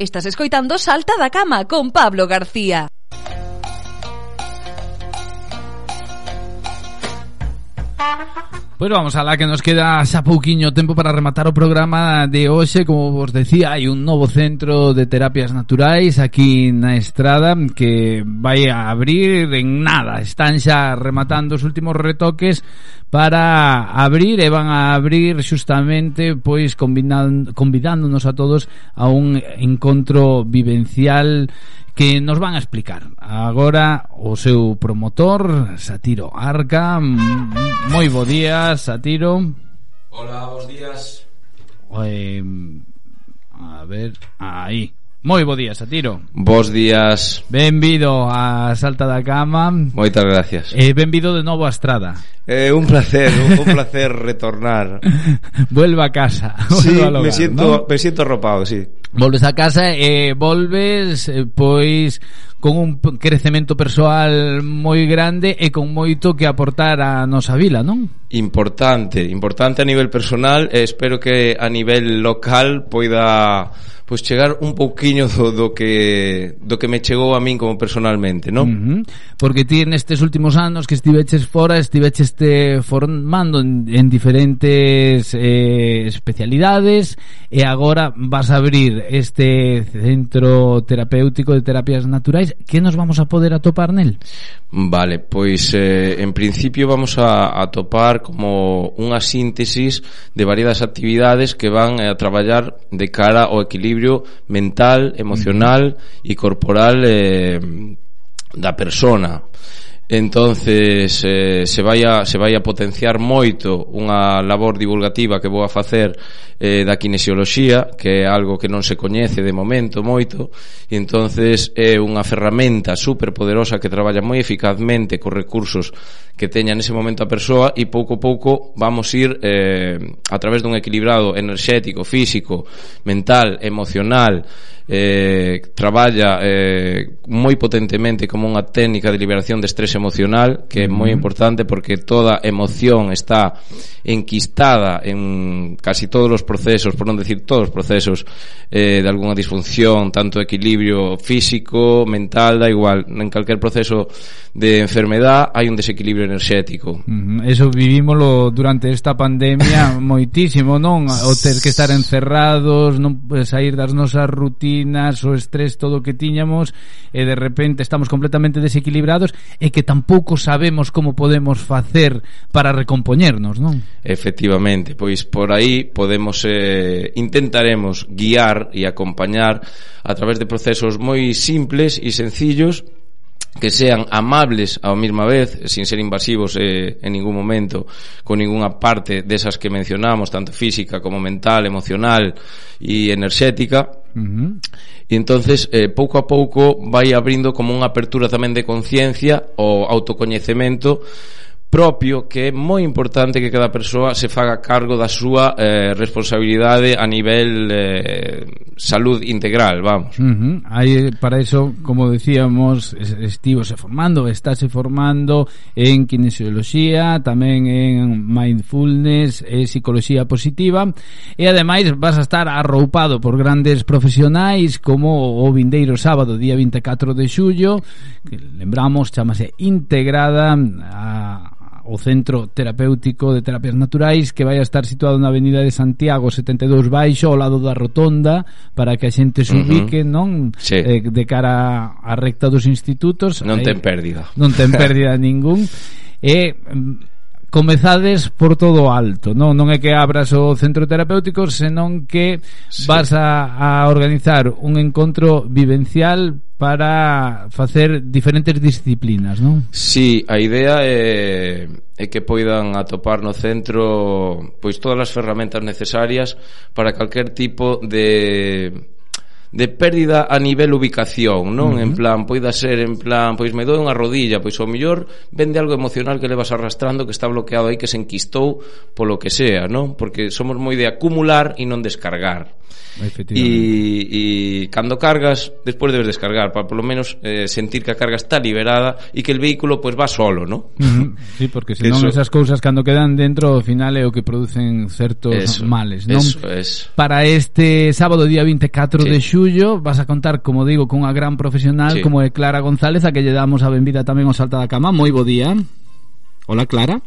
Estás escoitando Salta da Cama con Pablo García. Pois vamos a la que nos queda xa pouquiño tempo para rematar o programa de hoxe. Como vos decía, hai un novo centro de terapias naturais aquí na Estrada Que vai a abrir. En nada Están xa rematando os últimos retoques para abrir E van a abrir xustamente pois convidándonos a todos a un encontro vivencial que nos van a explicar. Agora o seu promotor Satiro Arca. Moi bo día Satiro. Hola, bos días. Eh, A ver, aí. Moi bo día, Satiro. Bos días. Benvido a Salta da Cama. Moitas gracias. E eh, benvido de novo a Estrada. Eh, un placer, un, un placer retornar. Vuelva a casa Sí, a me siento, ¿no? me siento ropado, sí volves a casa e volves eh, pois con un crecemento persoal moi grande e con moito que aportar a nosa vila, non? Importante, importante a nivel personal e espero que a nivel local poida pois chegar un pouquiño do, do que do que me chegou a min como personalmente, non? Uh -huh. Porque ti nestes últimos anos que estiveches fora, estiveches te formando en, en diferentes eh, especialidades e agora vas a abrir este centro terapéutico de terapias naturais que nos vamos a poder atopar nel? Vale, pois eh, en principio vamos a, a topar como unha síntesis de variadas actividades que van eh, a traballar de cara ao equilibrio mental, emocional e corporal eh, da persona entonces eh, se vai a, se vai a potenciar moito unha labor divulgativa que vou a facer eh, da kinesioloxía que é algo que non se coñece de momento moito. E entonces é unha ferramenta super poderosa que traballa moi eficazmente cos recursos que teña nese momento a persoa e pouco a pouco vamos ir eh, a través dun equilibrado enerxético, físico, mental, emocional eh, traballa eh, moi potentemente como unha técnica de liberación de estrés emocional que é moi importante porque toda emoción está enquistada en casi todos os procesos, por non decir todos os procesos eh, de algunha disfunción tanto equilibrio físico, mental, da igual. En calquer proceso de enfermedad hai un desequilibrio enerxético. Eso vivímolo durante esta pandemia moitísimo, non? O ter que estar encerrados non sair das nosas rutinas rutinas, o estrés todo o que tiñamos e de repente estamos completamente desequilibrados e que tampouco sabemos como podemos facer para recompoñernos, non? Efectivamente, pois por aí podemos eh, intentaremos guiar e acompañar a través de procesos moi simples e sencillos que sean amables ao mesma vez, sin ser invasivos eh, en ningún momento, con ninguna parte desas que mencionamos, tanto física como mental, emocional e enerxética, Uh -huh. E entonces eh, pouco a pouco vai abrindo como unha apertura tamén de conciencia o autocoñecemento propio que é moi importante que cada persoa se faga cargo da súa eh, responsabilidade a nivel eh, salud integral, vamos. Uh -huh. Aí para eso, como decíamos, estivose formando, estáse formando en kinesioloxía, tamén en mindfulness e psicología positiva e ademais vas a estar arroupado por grandes profesionais como o vindeiro sábado día 24 de xullo, que lembramos, chamase Integrada a o Centro Terapéutico de Terapias Naturais que vai a estar situado na Avenida de Santiago 72 Baixo ao lado da Rotonda para que a xente se ubique, uh -huh. non? Sí. Eh, de cara á recta dos institutos. Non ten pérdida. Non ten pérdida ningún. E mm, comezades por todo alto non non é que abras o centro terapéutico senón que sí. vas a, a organizar un encontro vivencial para facer diferentes disciplinas, non? Sí, a idea é, é que poidan atopar no centro pois todas as ferramentas necesarias para calquer tipo de de pérdida a nivel ubicación, non? Uh -huh. En plan, poida ser en plan, pois me doi unha rodilla, pois ao mellor vende algo emocional que levas arrastrando que está bloqueado aí que se enquistou polo que sea, non? Porque somos moi de acumular e non descargar. E, e cando cargas, despois debes descargar para polo menos eh, sentir que a carga está liberada e que el vehículo pois va solo, non? Uh -huh. Sí, porque senón eso... esas cousas cando quedan dentro ao final é o que producen certos eso, males, non? Eso, eso. Para este sábado día 24 sí. de xu xullo vas a contar, como digo, cunha gran profesional sí. como é Clara González, a que lle damos a benvida tamén ao Salta da Cama. Moi bo día. Hola, Clara.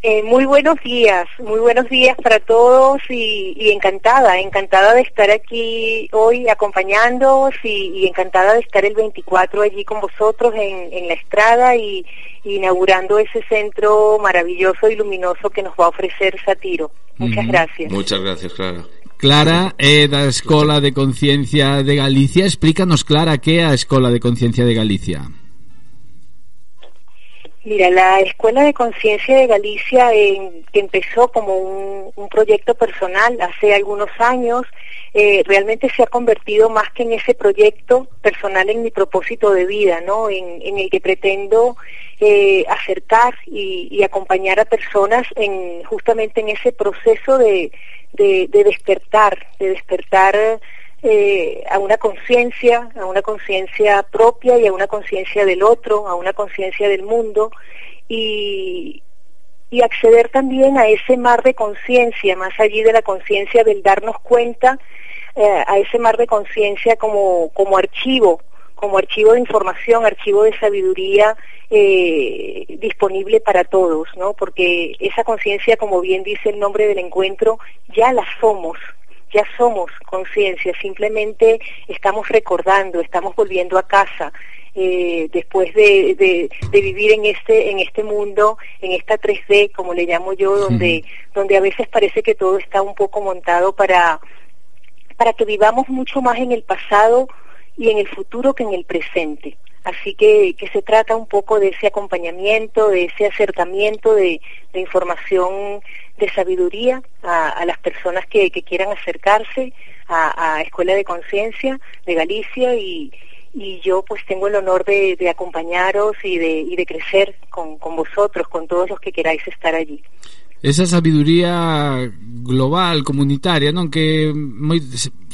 Eh, muy buenos días, muy buenos días para todos y, y, encantada, encantada de estar aquí hoy acompañándoos y, y, encantada de estar el 24 allí con vosotros en, en la estrada y, inaugurando ese centro maravilloso y luminoso que nos va a ofrecer Satiro. Muchas uh -huh. gracias. Muchas gracias, Clara. Clara é da Escola de Conciencia de Galicia. Explícanos, Clara, que é a Escola de Conciencia de Galicia. Mira, la Escuela de Conciencia de Galicia, eh, que empezó como un, un, proyecto personal hace algunos años, eh, realmente se ha convertido más que en ese proyecto personal en mi propósito de vida, ¿no? En, en el que pretendo eh, acercar y, y, acompañar a personas en justamente en ese proceso de, de, de despertar, de despertar eh, a una conciencia, a una conciencia propia y a una conciencia del otro, a una conciencia del mundo y, y acceder también a ese mar de conciencia, más allí de la conciencia del darnos cuenta, eh, a ese mar de conciencia como, como archivo, como archivo de información, archivo de sabiduría eh, disponible para todos, ¿no? Porque esa conciencia, como bien dice el nombre del encuentro, ya la somos, ya somos conciencia, simplemente estamos recordando, estamos volviendo a casa. Eh, después de, de, de, vivir en este en este mundo en esta 3D como le llamo yo donde donde a veces parece que todo está un poco montado para para que vivamos mucho más en el pasado y en el futuro que en el presente Así que, que se trata un poco de ese acompañamiento, de ese acercamiento de, información de sabiduría a, las personas que, que, quieran acercarse a, Escuela de Conciencia de Galicia y, yo pues tengo el honor de, acompañaros y de, y de crecer con vosotros, con todos los que queráis estar allí. esa sabiduría global, comunitaria, non que moi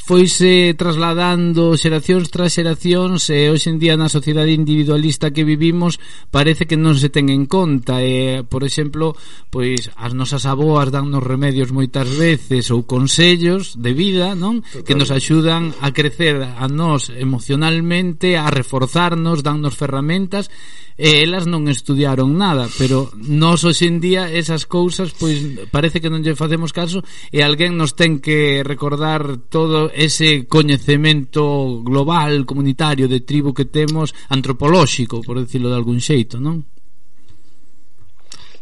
foise trasladando xeracións tras xeracións e hoxe en día na sociedade individualista que vivimos parece que non se ten en conta e, por exemplo, pois as nosas aboas dannos remedios moitas veces ou consellos de vida, non? Total. que nos axudan a crecer a nós emocionalmente, a reforzarnos, dannos ferramentas e elas non estudiaron nada, pero nós hoxe en día esas cousas pois parece que non lle facemos caso e alguén nos ten que recordar todo ese coñecemento global, comunitario de tribu que temos antropolóxico, por decirlo de algún xeito, non?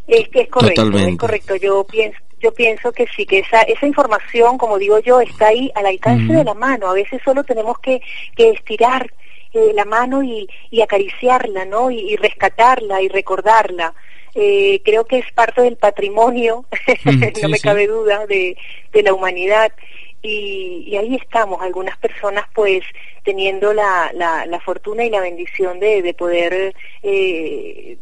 Es que es correcto, Totalmente. es correcto. Yo pienso yo pienso que sí, que esa, esa información, como digo yo, está ahí al alcance mm. de la mano. A veces solo tenemos que, que estirar eh, la mano y, y, acariciarla, ¿no? Y, y rescatarla y recordarla. Eh, creo que es parte del patrimonio, mm, no me sí. cabe duda, de, de la humanidad. Y, y, ahí estamos, algunas personas pues teniendo la, la, la fortuna y la bendición de, de poder eh,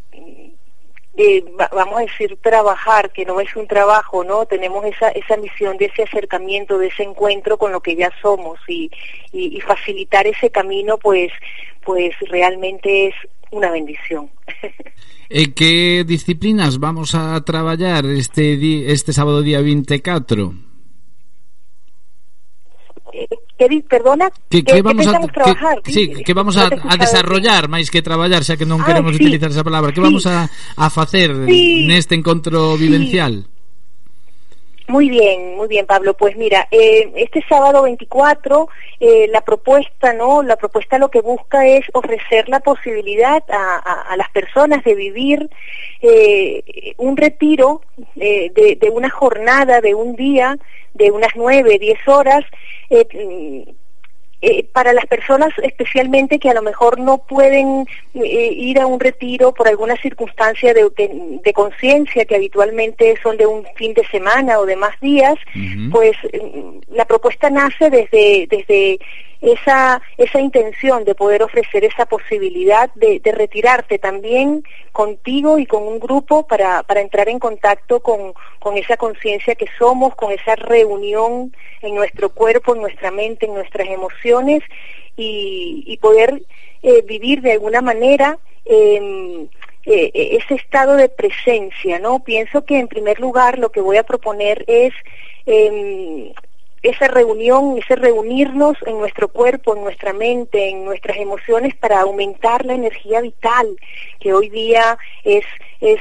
eh, vamos a decir, trabajar, que no es un trabajo, ¿no? Tenemos esa, esa misión de ese acercamiento, de ese encuentro con lo que ya somos y, y, y facilitar ese camino, pues, pues realmente es una bendición. E que disciplinas vamos a traballar este este sábado día 24? que perdona, que, que, eh, que vamos que a trabajar. Que, sí, que vamos a, a desarrollar máis que traballar, xa que non ah, queremos sí. utilizar esa palabra, que sí. vamos a a facer sí. neste encontro vivencial? Sí. Muy bien, muy bien, Pablo. Pues mira, eh, este sábado 24 eh, la propuesta, no, la propuesta lo que busca es ofrecer la posibilidad a, las personas de vivir eh, un retiro de, de, una jornada, de un día, de unas nueve, diez horas eh, eh, para las personas especialmente que a lo mejor no pueden eh, ir a un retiro por alguna circunstancia de, de, de conciencia que habitualmente son de un fin de semana o de más días, uh -huh. pues mm, la propuesta nace desde, desde esa, esa intención de poder ofrecer esa posibilidad de, retirarte también contigo y con un grupo para, para entrar en contacto con, con esa conciencia que somos, con esa reunión en nuestro cuerpo, en nuestra mente, en nuestras emociones y, poder eh, vivir de alguna manera eh, eh, ese estado de presencia, ¿no? Pienso que en primer lugar lo que voy a proponer es eh, esa reunión, ese reunirnos en nuestro cuerpo, en nuestra mente, en nuestras emociones para aumentar la energía vital que hoy día es, es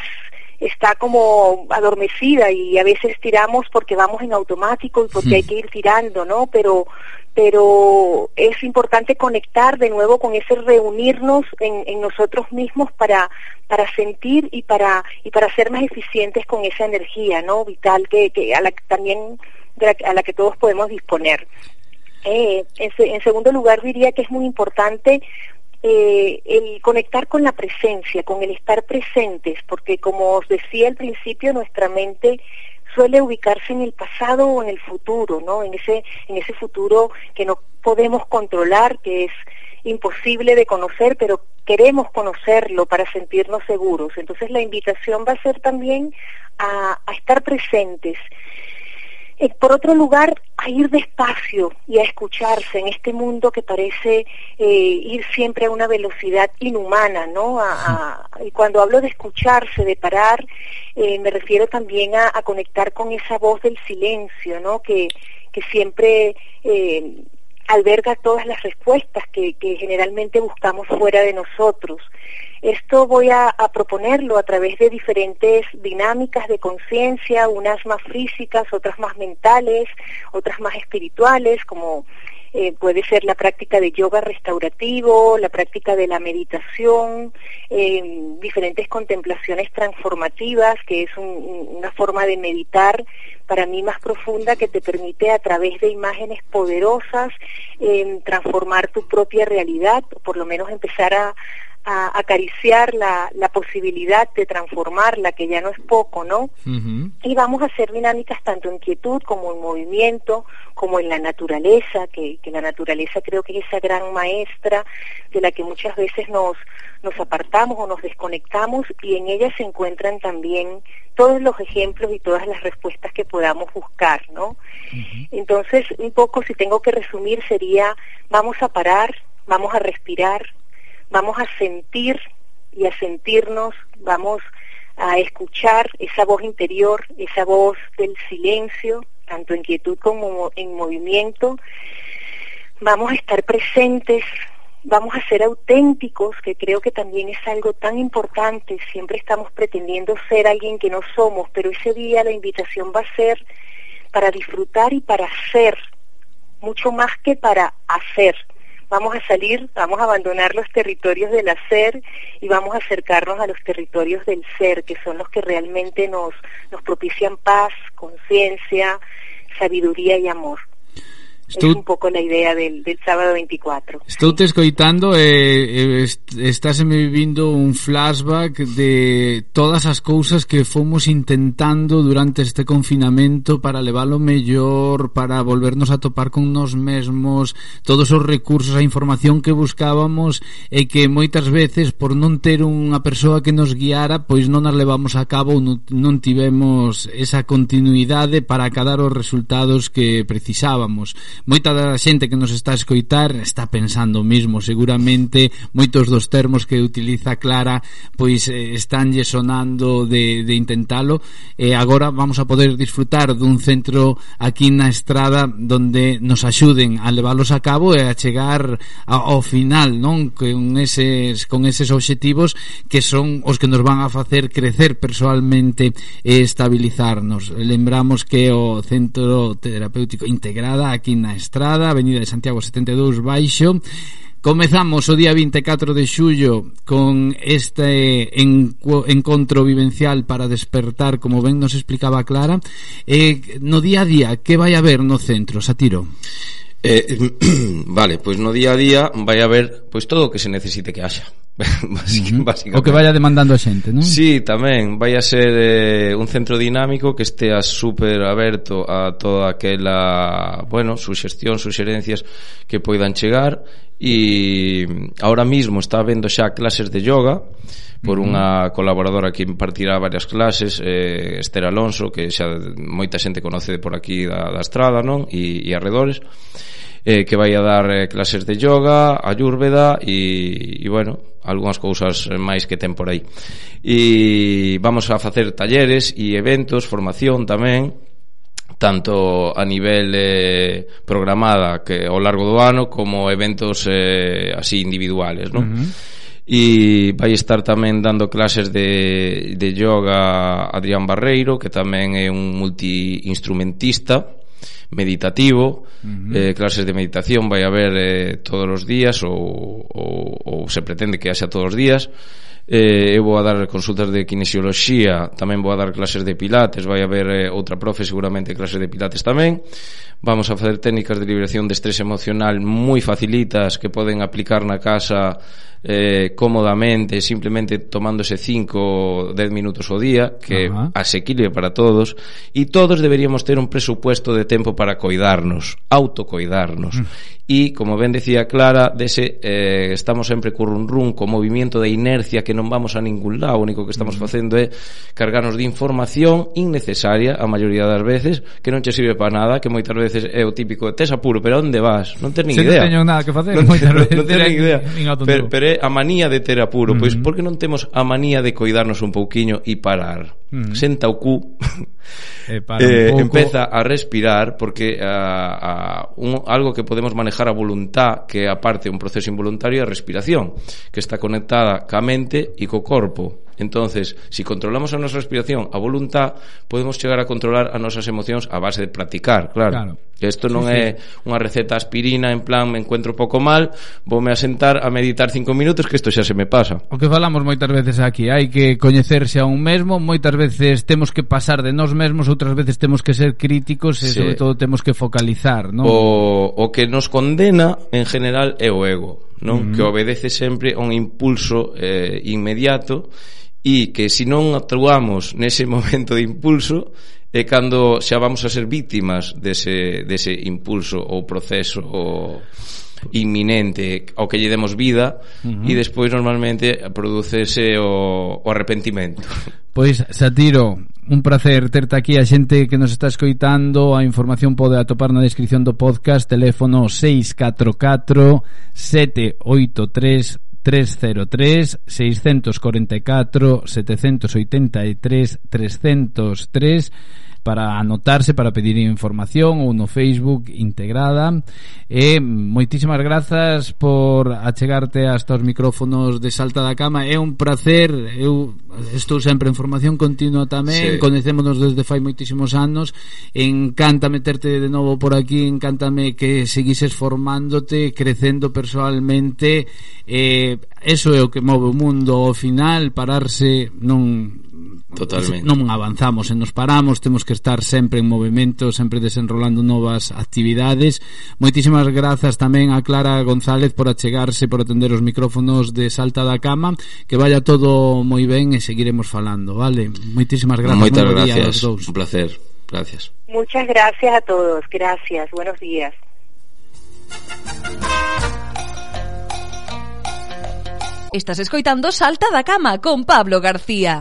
está como adormecida y a veces tiramos porque vamos en automático y porque hay que ir tirando, ¿no? Pero pero es importante conectar de nuevo con ese reunirnos en, en nosotros mismos para para sentir y para y para ser más eficientes con esa energía, ¿no? Vital que, que a la que también a la que todos podemos disponer. Eh, en, segundo lugar, diría que es muy importante eh, el conectar con la presencia, con el estar presentes, porque como os decía al principio, nuestra mente suele ubicarse en el pasado o en el futuro, ¿no? En ese, en ese futuro que no podemos controlar, que es imposible de conocer, pero queremos conocerlo para sentirnos seguros. Entonces la invitación va a ser también a estar presentes eh, por otro lugar, a ir despacio y a escucharse en este mundo que parece eh, ir siempre a una velocidad inhumana, ¿no? y cuando hablo de escucharse, de parar, eh, me refiero también a, conectar con esa voz del silencio, ¿no? Que, que siempre alberga todas las respuestas que, generalmente buscamos fuera de nosotros. Esto voy a, proponerlo a través de diferentes dinámicas de conciencia, unas más físicas, otras más mentales, otras más espirituales, como eh, puede ser la práctica de yoga restaurativo, la práctica de la meditación, eh, diferentes contemplaciones transformativas, que es una forma de meditar para mí más profunda que te permite a través de imágenes poderosas eh, transformar tu propia realidad, por lo menos empezar a, a acariciar la, la, posibilidad de transformarla, que ya no es poco, ¿no? Y vamos a hacer dinámicas tanto en quietud como en movimiento, como en la naturaleza, que, que la naturaleza creo que es esa gran maestra de la que muchas veces nos, nos apartamos o nos desconectamos y en ella se encuentran también todos los ejemplos y todas las respuestas que podamos buscar, ¿no? Entonces, un poco, si tengo que resumir, sería, vamos a parar, vamos a respirar, vamos a sentir y a sentirnos, vamos a escuchar esa voz interior, esa voz del silencio, tanto en quietud como en movimiento. Vamos a estar presentes, vamos a ser auténticos, que creo que también es algo tan importante. Siempre estamos pretendiendo ser alguien que no somos, pero ese día la invitación va a ser para disfrutar y para ser, mucho más que para hacer vamos a salir, vamos a abandonar los territorios del hacer y vamos a acercarnos a los territorios del ser, que son los que realmente nos, nos propician paz, conciencia, sabiduría y amor. Estou... Es un pouco na idea del, del sábado 24. Estou te escoitando eh, eh, e, e estáseme vivindo un flashback de todas as cousas que fomos intentando durante este confinamento para leválo mellor, para volvernos a topar con nos mesmos, todos os recursos, a información que buscábamos e que moitas veces por non ter unha persoa que nos guiara, pois non as levamos a cabo ou non, non tivemos esa continuidade para acadar os resultados que precisábamos moita da xente que nos está a escoitar está pensando mismo, seguramente moitos dos termos que utiliza Clara pois eh, estánlle sonando de, de intentalo e eh, agora vamos a poder disfrutar dun centro aquí na estrada donde nos axuden a leválos a cabo e a chegar ao final, non? Con eses, con eses obxectivos que son os que nos van a facer crecer personalmente e estabilizarnos. Lembramos que o Centro Terapéutico Integrada aquí na na Estrada, Avenida de Santiago 72 Baixo. Comezamos o día 24 de xullo con este encontro vivencial para despertar, como ben nos explicaba Clara. Eh, no día a día, que vai haber no centro, Satiro? Eh, vale, pois pues no día a día vai haber pois pues, todo o que se necesite que haxa. o que vaya demandando a xente, non? Sí, tamén, vai a ser eh, un centro dinámico que estea super aberto a toda aquela, bueno, suxestión, suxerencias que poidan chegar. E ahora mismo está vendo xa clases de yoga por unha colaboradora que impartirá varias clases, eh, Esther Alonso, que xa moita xente conoce por aquí da, da estrada, non? E, e arredores eh, que vai a dar eh, clases de yoga, ayúrveda e, e bueno, algunhas cousas eh, máis que ten por aí. E vamos a facer talleres e eventos, formación tamén, tanto a nivel eh, programada que ao largo do ano como eventos eh, así individuales, non? Uh -huh e vai estar tamén dando clases de, de yoga Adrián Barreiro que tamén é un multiinstrumentista meditativo, uh -huh. eh, clases de meditación vai haber eh, todos os días ou, ou, ou se pretende que haxa todos os días. Eh, eu vou a dar consultas de kinesioloxía, tamén vou a dar clases de pilates, vai haber eh, outra profe seguramente clases de pilates tamén. Vamos a facer técnicas de liberación de estrés emocional moi facilitas que poden aplicar na casa eh, cómodamente simplemente tomándose 5 ou 10 minutos ao día que uh -huh. asequible para todos e todos deberíamos ter un presupuesto de tempo para coidarnos autocoidarnos uh -huh. e como ben decía Clara dese, eh, estamos sempre currun run co movimiento de inercia que non vamos a ningún lado o único que estamos uh -huh. facendo é cargarnos de información innecesaria a maioría das veces que non che sirve para nada que moitas veces é o típico tes apuro pero onde vas? non ten ni idea non teño nada que facer non, moitas veces non, non ter idea pero, pero é a manía de ter apuro, pois uh -huh. por que non temos a manía de coidarnos un pouquiño e parar? mm. senta o cu eh, eh, empeza a respirar porque a, a, un, algo que podemos manejar a voluntad que é aparte un proceso involuntario é a respiración que está conectada ca mente e co corpo entonces si controlamos a nosa respiración a voluntad podemos chegar a controlar a nosas emocións a base de practicar claro, claro. Isto non sí, é sí. unha receta aspirina en plan me encuentro pouco mal, voume a sentar a meditar cinco minutos que isto xa se me pasa. O que falamos moitas veces aquí, hai que coñecerse a un mesmo, moitas veces temos que pasar de nós mesmos, outras veces temos que ser críticos e sí. sobre todo temos que focalizar, non? O, o que nos condena en general é o ego, non? Mm. Que obedece sempre a un impulso eh, inmediato e que se non actuamos nese momento de impulso é cando xa vamos a ser vítimas dese, dese impulso ou proceso ou inminente ao que lle demos vida uh -huh. e despois normalmente producese o, o arrepentimento. Pois, Satiro, un placer terte aquí a xente que nos está escoitando A información pode atopar na descripción do podcast Teléfono 644 783 303 644 783 303 para anotarse, para pedir información ou no Facebook integrada. E moitísimas grazas por achegarte hasta os micrófonos de Salta da Cama. É un placer, eu estou sempre en formación continua tamén, sí. Conhecémonos desde fai moitísimos anos. Encanta meterte de novo por aquí, encántame que seguises formándote, crecendo personalmente. Eh, eso é o que move o mundo ao final, pararse non Totalmente. Non avanzamos e nos paramos, temos que estar sempre en movimento, sempre desenrolando novas actividades. Moitísimas grazas tamén a Clara González por achegarse, por atender os micrófonos de Salta da Cama, que vaya todo moi ben e seguiremos falando, vale? Moitísimas grazas. Moitas gracias, un placer. Gracias. Muchas gracias a todos, gracias, buenos días. Estás escoitando Salta da Cama con Pablo García.